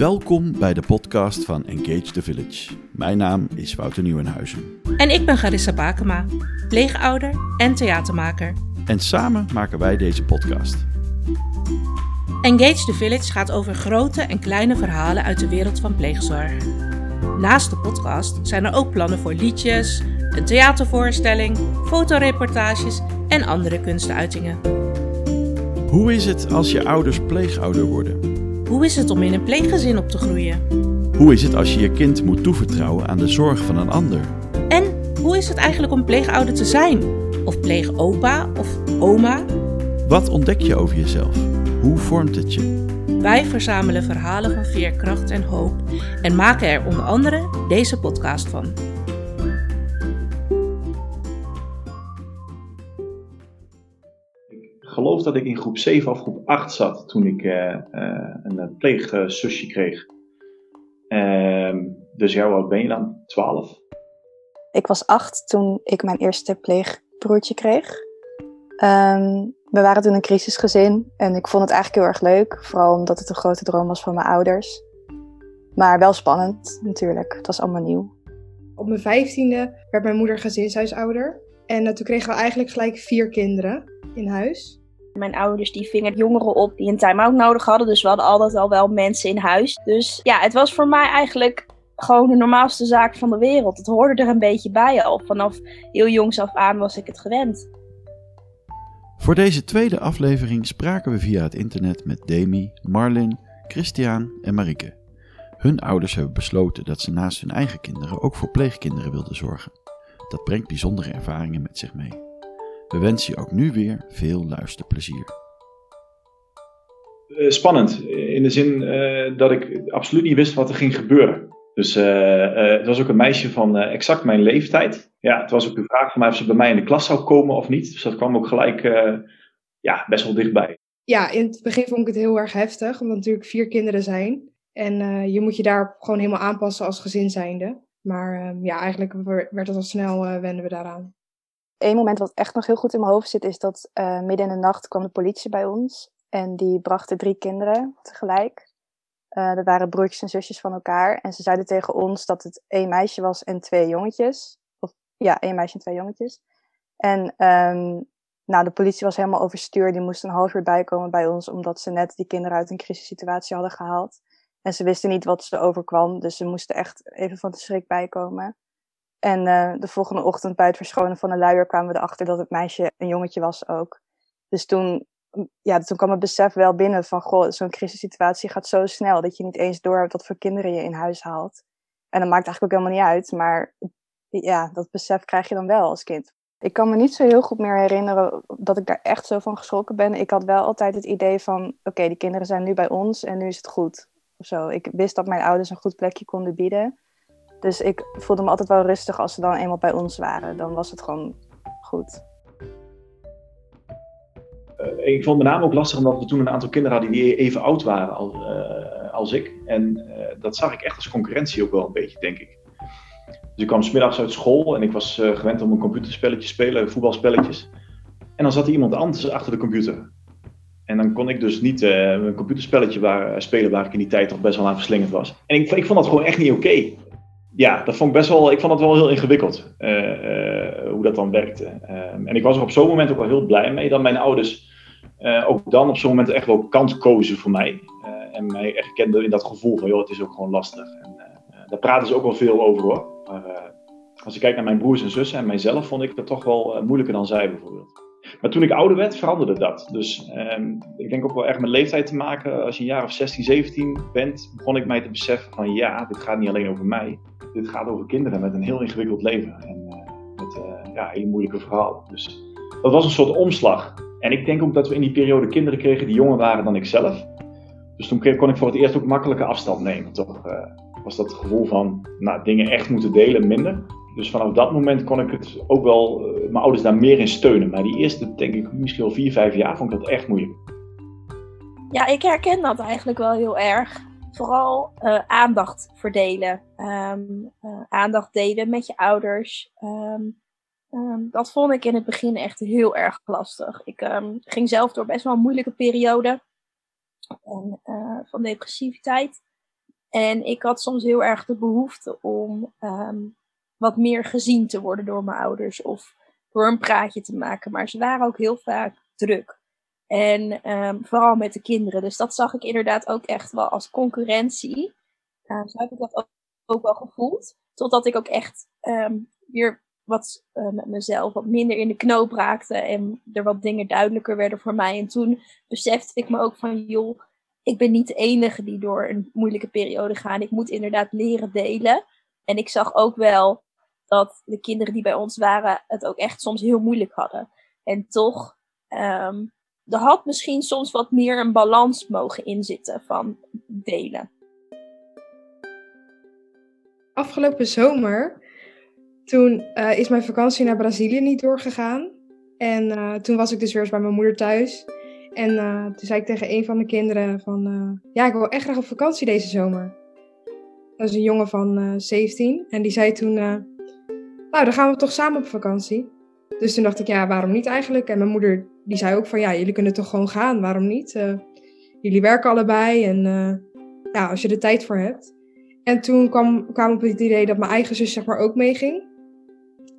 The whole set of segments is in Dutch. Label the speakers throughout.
Speaker 1: Welkom bij de podcast van Engage the Village. Mijn naam is Wouter Nieuwenhuizen.
Speaker 2: En ik ben Garissa Bakema, pleegouder en theatermaker.
Speaker 1: En samen maken wij deze podcast.
Speaker 2: Engage the Village gaat over grote en kleine verhalen uit de wereld van pleegzorg. Naast de podcast zijn er ook plannen voor liedjes, een theatervoorstelling, fotoreportages en andere kunstuitingen.
Speaker 1: Hoe is het als je ouders pleegouder worden?
Speaker 2: Hoe is het om in een pleeggezin op te groeien?
Speaker 1: Hoe is het als je je kind moet toevertrouwen aan de zorg van een ander?
Speaker 2: En hoe is het eigenlijk om pleegouder te zijn? Of pleegopa of oma?
Speaker 1: Wat ontdek je over jezelf? Hoe vormt het je?
Speaker 2: Wij verzamelen verhalen van veerkracht en hoop en maken er onder andere deze podcast van.
Speaker 3: Geloof dat ik in groep 7 of groep 8 zat toen ik uh, uh, een pleegzusje kreeg. Ehm, dus jouw oud ben je dan? 12?
Speaker 4: Ik was 8 toen ik mijn eerste pleegbroertje kreeg. Um, we waren toen een crisisgezin en ik vond het eigenlijk heel erg leuk. Vooral omdat het een grote droom was van mijn ouders. Maar wel spannend natuurlijk. Het was allemaal nieuw.
Speaker 5: Op mijn vijftiende werd mijn moeder gezinshuisouder. En uh, toen kregen we eigenlijk gelijk vier kinderen in huis.
Speaker 6: Mijn ouders die vingen jongeren op die een time-out nodig hadden. Dus we hadden altijd al wel mensen in huis. Dus ja, het was voor mij eigenlijk gewoon de normaalste zaak van de wereld. Het hoorde er een beetje bij al. Vanaf heel jongs af aan was ik het gewend.
Speaker 1: Voor deze tweede aflevering spraken we via het internet met Demi, Marlin, Christian en Marike. Hun ouders hebben besloten dat ze naast hun eigen kinderen ook voor pleegkinderen wilden zorgen. Dat brengt bijzondere ervaringen met zich mee. We wensen je ook nu weer veel luisterplezier.
Speaker 3: Uh, spannend, in de zin uh, dat ik absoluut niet wist wat er ging gebeuren. Dus uh, het was ook een meisje van exact mijn leeftijd. Ja, het was ook de vraag van mij of ze bij mij in de klas zou komen of niet. Dus dat kwam ook gelijk ja, best wel dichtbij.
Speaker 5: Ja, in het begin vond ik het heel erg heftig, omdat natuurlijk vier kinderen zijn. En je moet je daar gewoon helemaal aanpassen als gezin zijnde. Maar ehm, ja, eigenlijk werd het al snel, wenden we daaraan.
Speaker 4: Eén moment wat echt nog heel goed in mijn hoofd zit, is dat uh, midden in de nacht kwam de politie bij ons. En die brachten drie kinderen tegelijk. Uh, dat waren broertjes en zusjes van elkaar. En ze zeiden tegen ons dat het één meisje was en twee jongetjes. Of ja, één meisje en twee jongetjes. En um, de politie was helemaal overstuur. Die moest een half uur bijkomen bij ons, omdat ze net die kinderen uit een crisissituatie hadden gehaald. En ze wisten niet wat ze overkwam, dus ze moesten echt even van de schrik bijkomen. En uh, de volgende ochtend bij het verschonen van de luier kwamen we erachter dat het meisje een jongetje was ook. Dus toen, ja, toen kwam het besef wel binnen van, goh, zo'n crisissituatie gaat zo snel dat je niet eens door hebt wat voor kinderen je in huis haalt. En dat maakt eigenlijk ook helemaal niet uit, maar ja, dat besef krijg je dan wel als kind. Ik kan me niet zo heel goed meer herinneren dat ik daar echt zo van geschrokken ben. Ik had wel altijd het idee van, oké, die kinderen zijn nu bij ons en nu is het goed. Of zo. Ik wist dat mijn ouders een goed plekje konden bieden. Dus ik voelde me altijd wel rustig als ze dan eenmaal bij ons waren. Dan was het gewoon goed.
Speaker 3: Uh, ik vond met name ook lastig omdat we toen een aantal kinderen hadden die even oud waren als, uh, als ik. En uh, dat zag ik echt als concurrentie ook wel een beetje, denk ik. Dus ik kwam smiddags uit school en ik was gewend om een computerspelletje te spelen, voetbalspelletjes. En dan zat er iemand anders achter de computer. En dan kon ik dus niet een computerspelletje waar, spelen waar ik in die tijd toch best wel aan verslingerd was. En ik, ik vond dat gewoon echt niet oké. Ja, dat vond ik best wel, ik vond het wel heel ingewikkeld uh, uh, hoe dat dan werkte. Uh, en ik was er op zo'n moment ook wel heel blij mee dat mijn ouders ook dan op zo'n moment echt wel kant kozen voor mij. en mij echt kenden in dat gevoel van, joh, het is ook gewoon lastig. En daar praten ze ook wel veel over hoor. Maar als ik kijk naar mijn broers en zussen en mijzelf, vond ik dat toch wel moeilijker dan zij bijvoorbeeld. Maar toen ik ouder werd, veranderde dat. Dus um, ik denk ook wel echt met leeftijd te maken. Als je een jaar of 16, 17 bent, begon ik mij te beseffen van ja, dit gaat niet alleen over mij. Dit gaat over kinderen met een heel ingewikkeld leven. En uh, met uh, ja, hele moeilijke verhalen. Dus dat was een soort omslag. En ik denk ook dat we in die periode kinderen kregen die jonger waren dan ik zelf. Dus toen kon ik voor het eerst ook makkelijker afstand nemen. Toch uh, was dat gevoel van nou, dingen echt moeten delen minder. Dus vanaf dat moment kon ik het ook wel, uh, mijn ouders daar meer in steunen. Maar die eerste, denk ik, misschien wel vier, vijf jaar, vond ik dat echt moeilijk.
Speaker 6: Ja, ik herken dat eigenlijk wel heel erg. Vooral uh, aandacht verdelen. Um, uh, aandacht delen met je ouders. Um, Ehm, dat vond ik in het begin echt heel erg lastig. Ik ehm, ging zelf door best wel een moeilijke periode en, van depressiviteit. En ik had soms heel erg de behoefte om ehm, wat meer gezien te worden door mijn ouders of door een praatje te maken. Maar ze waren ook heel vaak druk. En vooral met de kinderen. Dus dat zag ik inderdaad ook echt wel als concurrentie. Uh, zo heb ik dat ook, wel gevoeld. Totdat ik ook echt weer wat uh, met mezelf wat minder in de knoop raakte en er wat dingen duidelijker werden voor mij. En toen besefte ik me ook van, joh, ik ben niet de enige die door een moeilijke periode gaat. Ik moet inderdaad leren delen. En ik zag ook wel dat de kinderen die bij ons waren het ook echt soms heel moeilijk hadden. En toch, um, er had misschien soms wat meer een balans mogen inzitten van delen.
Speaker 5: Afgelopen zomer toen uh, is mijn vakantie naar Brazilië niet doorgegaan. En uh, toen was ik dus weer eens bij mijn moeder thuis. En uh, toen zei ik tegen een van de kinderen van... ja, ik wil echt graag op vakantie deze zomer. Dat is een jongen van 17. En die zei toen... nou, dan gaan we toch samen op vakantie. Dus toen dacht ik, ja, waarom niet eigenlijk? En mijn moeder die zei ook van... Ja, jullie kunnen toch gewoon gaan, waarom niet? jullie werken allebei en ja, als je er tijd voor hebt. En toen kwam, kwam op het idee dat mijn eigen zus zeg maar ook meeging.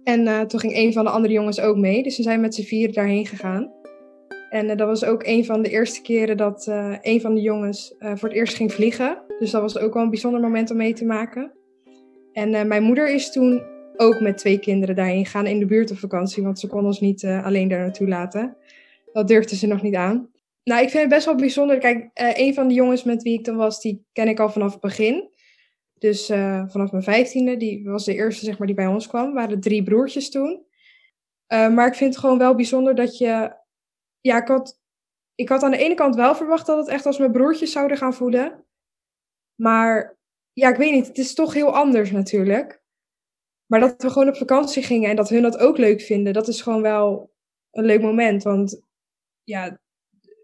Speaker 5: En uh, toen ging een van de andere jongens ook mee. Dus ze zijn met z'n vier daarheen gegaan. En dat was ook een van de eerste keren dat een van de jongens voor het eerst ging vliegen. Dus dat was ook wel een bijzonder moment om mee te maken. En mijn moeder is toen ook met twee kinderen daarheen gegaan in de buurt op vakantie. Want ze kon ons niet alleen daar naartoe laten. Dat durfde ze nog niet aan. Nou, ik vind het best wel bijzonder. Kijk, een van de jongens met wie ik dan was, die ken ik al vanaf het begin. Dus uh, vanaf mijn vijftiende, die was de eerste zeg maar, die bij ons kwam. waren drie broertjes toen. Uh, maar ik vind het gewoon wel bijzonder dat je... Ja, ik had, ik had aan de ene kant wel verwacht dat het echt als mijn broertjes zouden gaan voelen. Maar ja, ik weet niet, het is toch heel anders natuurlijk. Maar dat we gewoon op vakantie gingen en dat hun dat ook leuk vinden, dat is gewoon wel een leuk moment. Want ja,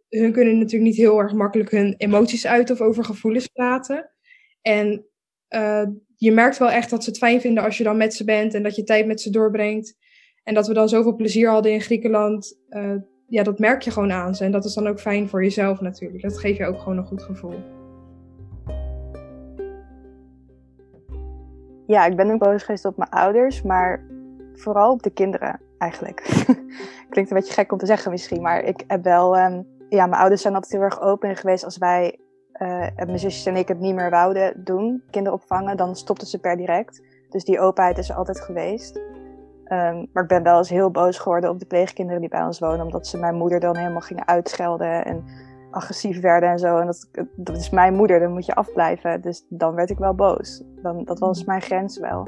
Speaker 5: hun kunnen natuurlijk niet heel erg makkelijk hun emoties uit of over gevoelens praten. En uh, je merkt wel echt dat ze het fijn vinden als je dan met ze bent en dat je tijd met ze doorbrengt. En dat we dan zoveel plezier hadden in Griekenland. Uh, ja, dat merk je gewoon aan ze. En dat is dan ook fijn voor jezelf natuurlijk. Dat geeft je ook gewoon een goed gevoel.
Speaker 4: Ja, ik ben ook boos geweest op mijn ouders, maar vooral op de kinderen eigenlijk. Klinkt een beetje gek om te zeggen misschien, maar ik heb wel... Um, ja, mijn ouders zijn altijd heel erg open geweest als wij uh, mijn zusjes en ik het niet meer wouden doen, kinderopvangen, dan stopten ze per direct. Dus die openheid is er altijd geweest. Um, maar ik ben wel eens heel boos geworden op de pleegkinderen die bij ons wonen, omdat ze mijn moeder dan helemaal gingen uitschelden en agressief werden en zo. En dat, dat is mijn moeder, dan moet je afblijven. Dus dan werd ik wel boos. Dan, dat was mijn grens wel.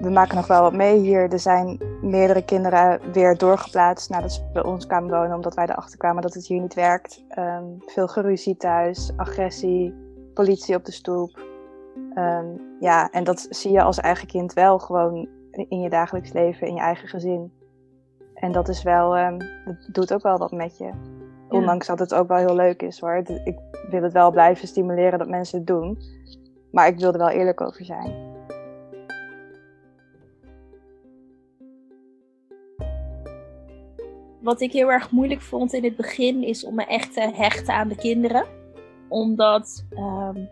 Speaker 4: We maken nog wel wat mee hier. Er zijn meerdere kinderen weer doorgeplaatst nadat ze bij ons kwamen wonen, omdat wij erachter kwamen dat het hier niet werkt. Um, veel geruzie thuis, agressie, politie op de stoep. Um, ja, en dat zie je als eigen kind wel gewoon in je dagelijks leven, in je eigen gezin. En dat is wel, um, dat doet ook wel wat met je. Ondanks dat het ook wel heel leuk is hoor. Ik wil het wel blijven stimuleren dat mensen het doen. Maar ik wil er wel eerlijk over zijn.
Speaker 6: Wat ik heel erg moeilijk vond in het begin is om me echt te hechten aan de kinderen. Omdat um,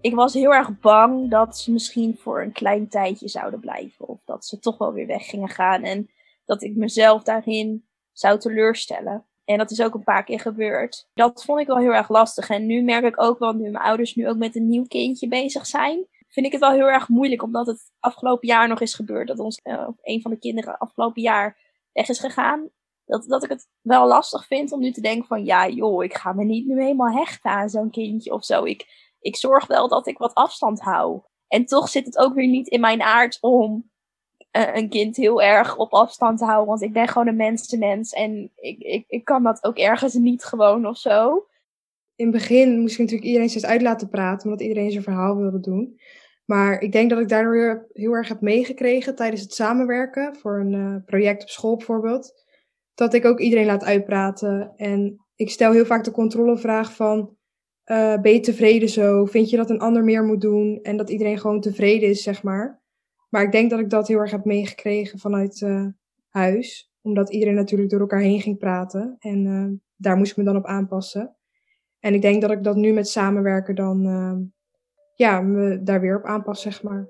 Speaker 6: ik was heel erg bang dat ze misschien voor een klein tijdje zouden blijven. Of dat ze toch wel weer weg gingen gaan. En dat ik mezelf daarin zou teleurstellen. En dat is ook een paar keer gebeurd. Dat vond ik wel heel erg lastig. En nu merk ik ook wel, nu mijn ouders nu ook met een nieuw kindje bezig zijn, vind ik het wel heel erg moeilijk. Omdat het afgelopen jaar nog is gebeurd. Dat ons, uh, een van de kinderen afgelopen jaar weg is gegaan. Dat, dat ik het wel lastig vind om nu te denken van, ja joh, ik ga me niet nu helemaal hechten aan zo'n kindje of zo. Ik, ik zorg wel dat ik wat afstand hou. En toch zit het ook weer niet in mijn aard om een kind heel erg op afstand te houden. Want ik ben gewoon een mensenmens. En ik, ik, ik kan dat ook ergens niet gewoon of zo.
Speaker 5: In het begin moest ik natuurlijk iedereen steeds uit laten praten. Omdat iedereen zijn verhaal wilde doen. Maar ik denk dat ik daardoor heel erg heb meegekregen tijdens het samenwerken. Voor een uh, project op school bijvoorbeeld. Dat ik ook iedereen laat uitpraten. En ik stel heel vaak de controlevraag van... Uh, ben je tevreden zo? Vind je dat een ander meer moet doen? En dat iedereen gewoon tevreden is, zeg maar. Maar ik denk dat ik dat heel erg heb meegekregen vanuit uh, huis. Omdat iedereen natuurlijk door elkaar heen ging praten. En uh, daar moest ik me dan op aanpassen. En ik denk dat ik dat nu met samenwerken dan uh, ja, me daar weer op aanpas, zeg maar.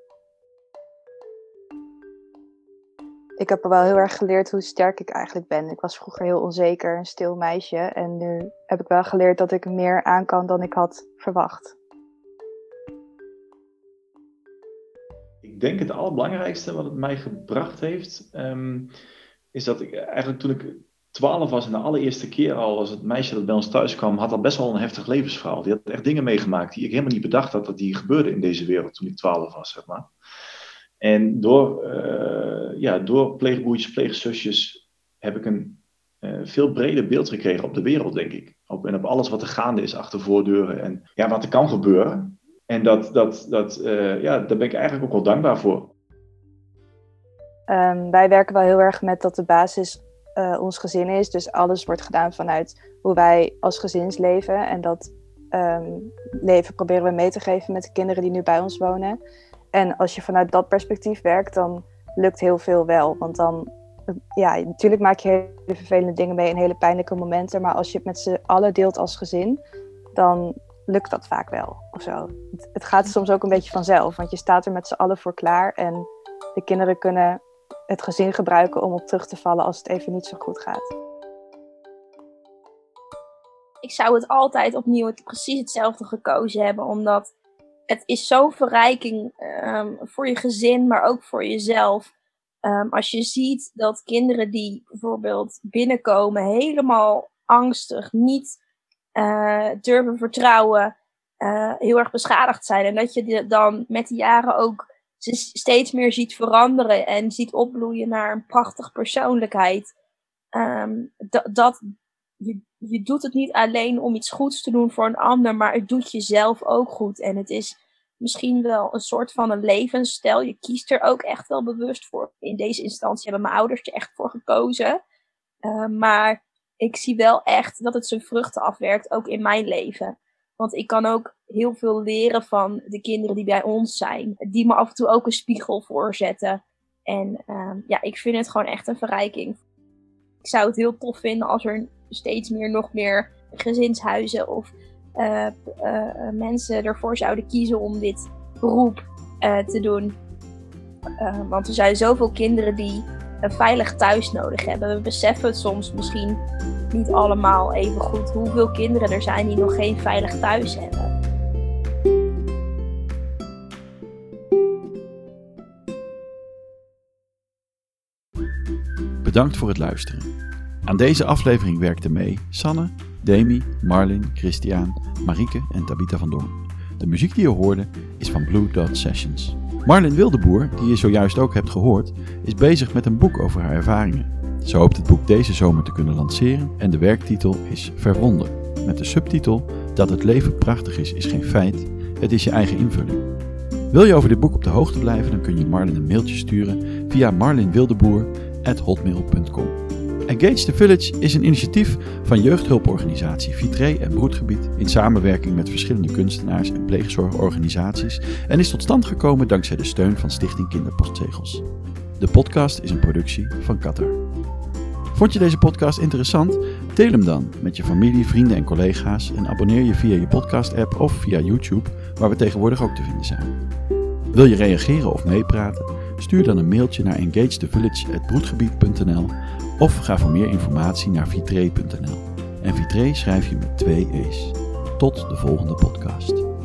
Speaker 4: Ik heb wel heel erg geleerd hoe sterk ik eigenlijk ben. Ik was vroeger heel onzeker, een stil meisje. En nu heb ik wel geleerd dat ik meer aan kan dan ik had verwacht.
Speaker 3: Ik denk het allerbelangrijkste wat het mij gebracht heeft, um, is dat ik eigenlijk toen ik 12 was en de allereerste keer al als het meisje dat bij ons thuis kwam, had al best wel een heftig levensverhaal. Die had echt dingen meegemaakt die ik helemaal niet bedacht had dat die gebeurden in deze wereld toen ik 12 was, zeg maar. En door, uh, ja, door pleegbroertjes, pleegzusjes heb ik een uh, veel breder beeld gekregen op de wereld, denk ik. Op, en op alles wat er gaande is achter voordeuren en ja, wat er kan gebeuren. En dat, dat, dat, uh, ja, daar ben ik eigenlijk ook wel dankbaar voor.
Speaker 4: Um, wij werken wel heel erg met dat de basis uh, ons gezin is. Dus alles wordt gedaan vanuit hoe wij als gezins leven. En dat um, leven proberen we mee te geven met de kinderen die nu bij ons wonen. En als je vanuit dat perspectief werkt, dan lukt heel veel wel. Want dan, ja, natuurlijk maak je hele vervelende dingen mee en hele pijnlijke momenten. Maar als je het met z'n allen deelt als gezin, dan lukt dat vaak wel. Of zo. Het, gaat soms ook een beetje vanzelf. Want je staat er met z'n allen voor klaar. En de kinderen kunnen het gezin gebruiken om op terug te vallen als het even niet zo goed gaat.
Speaker 6: Ik zou het altijd opnieuw het, precies hetzelfde gekozen hebben, omdat het is zo'n verrijking um, voor je gezin, maar ook voor jezelf. Um, als je ziet dat kinderen die bijvoorbeeld binnenkomen helemaal angstig, niet uh, durven vertrouwen, uh, heel erg beschadigd zijn. En dat je dan met de jaren ook steeds meer ziet veranderen en ziet opbloeien naar een prachtige persoonlijkheid. Um, dat, je, je doet het niet alleen om iets goeds te doen voor een ander, maar het doet jezelf ook goed. En het is misschien wel een soort van een levensstijl. Je kiest er ook echt wel bewust voor. In deze instantie hebben mijn ouders er echt voor gekozen. Uh, maar ik zie wel echt dat het zijn vruchten afwerkt, ook in mijn leven. Want ik kan ook heel veel leren van de kinderen die bij ons zijn. Die me af en toe ook een spiegel voorzetten. En uh, ja, ik vind het gewoon echt een verrijking. Ik zou het heel tof vinden als er steeds meer, nog meer gezinshuizen of uh, uh, mensen ervoor zouden kiezen om dit beroep uh, te doen. want er zijn zoveel kinderen die een veilig thuis nodig hebben. We beseffen soms misschien niet allemaal even goed hoeveel kinderen er zijn die nog geen veilig thuis hebben.
Speaker 1: Bedankt voor het luisteren. Aan deze aflevering werkten mee Sanne, Demi, Marlin, Christian, Marieke en Tabita van Doorn. De muziek die je hoorde is van Blue Dot Sessions. Marlin Wildeboer, die je zojuist ook hebt gehoord, is bezig met een boek over haar ervaringen. Ze hoopt het boek deze zomer te kunnen lanceren en de werktitel is Verwonden, met de subtitel Dat het leven prachtig is, is geen feit, het is je eigen invulling. Wil je over dit boek op de hoogte blijven, dan kun je Marlin een mailtje sturen via marlinwildeboer.hotmail.com. Engage the Village is een initiatief van jeugdhulporganisatie Vitré en Broedgebied in samenwerking met verschillende kunstenaars en pleegzorgorganisaties en is tot stand gekomen dankzij de steun van Stichting Kinderpostzegels. De podcast is een productie van Qatar. Vond je deze podcast interessant? Deel hem dan met je familie, vrienden en collega's en abonneer je via je podcast-app of via YouTube, waar we tegenwoordig ook te vinden zijn. Wil je reageren of meepraten? Stuur dan een mailtje naar engagethevillage.broedgebied.nl of ga voor meer informatie naar vitré.nl. En vitré schrijf je met twee e's. Tot de volgende podcast.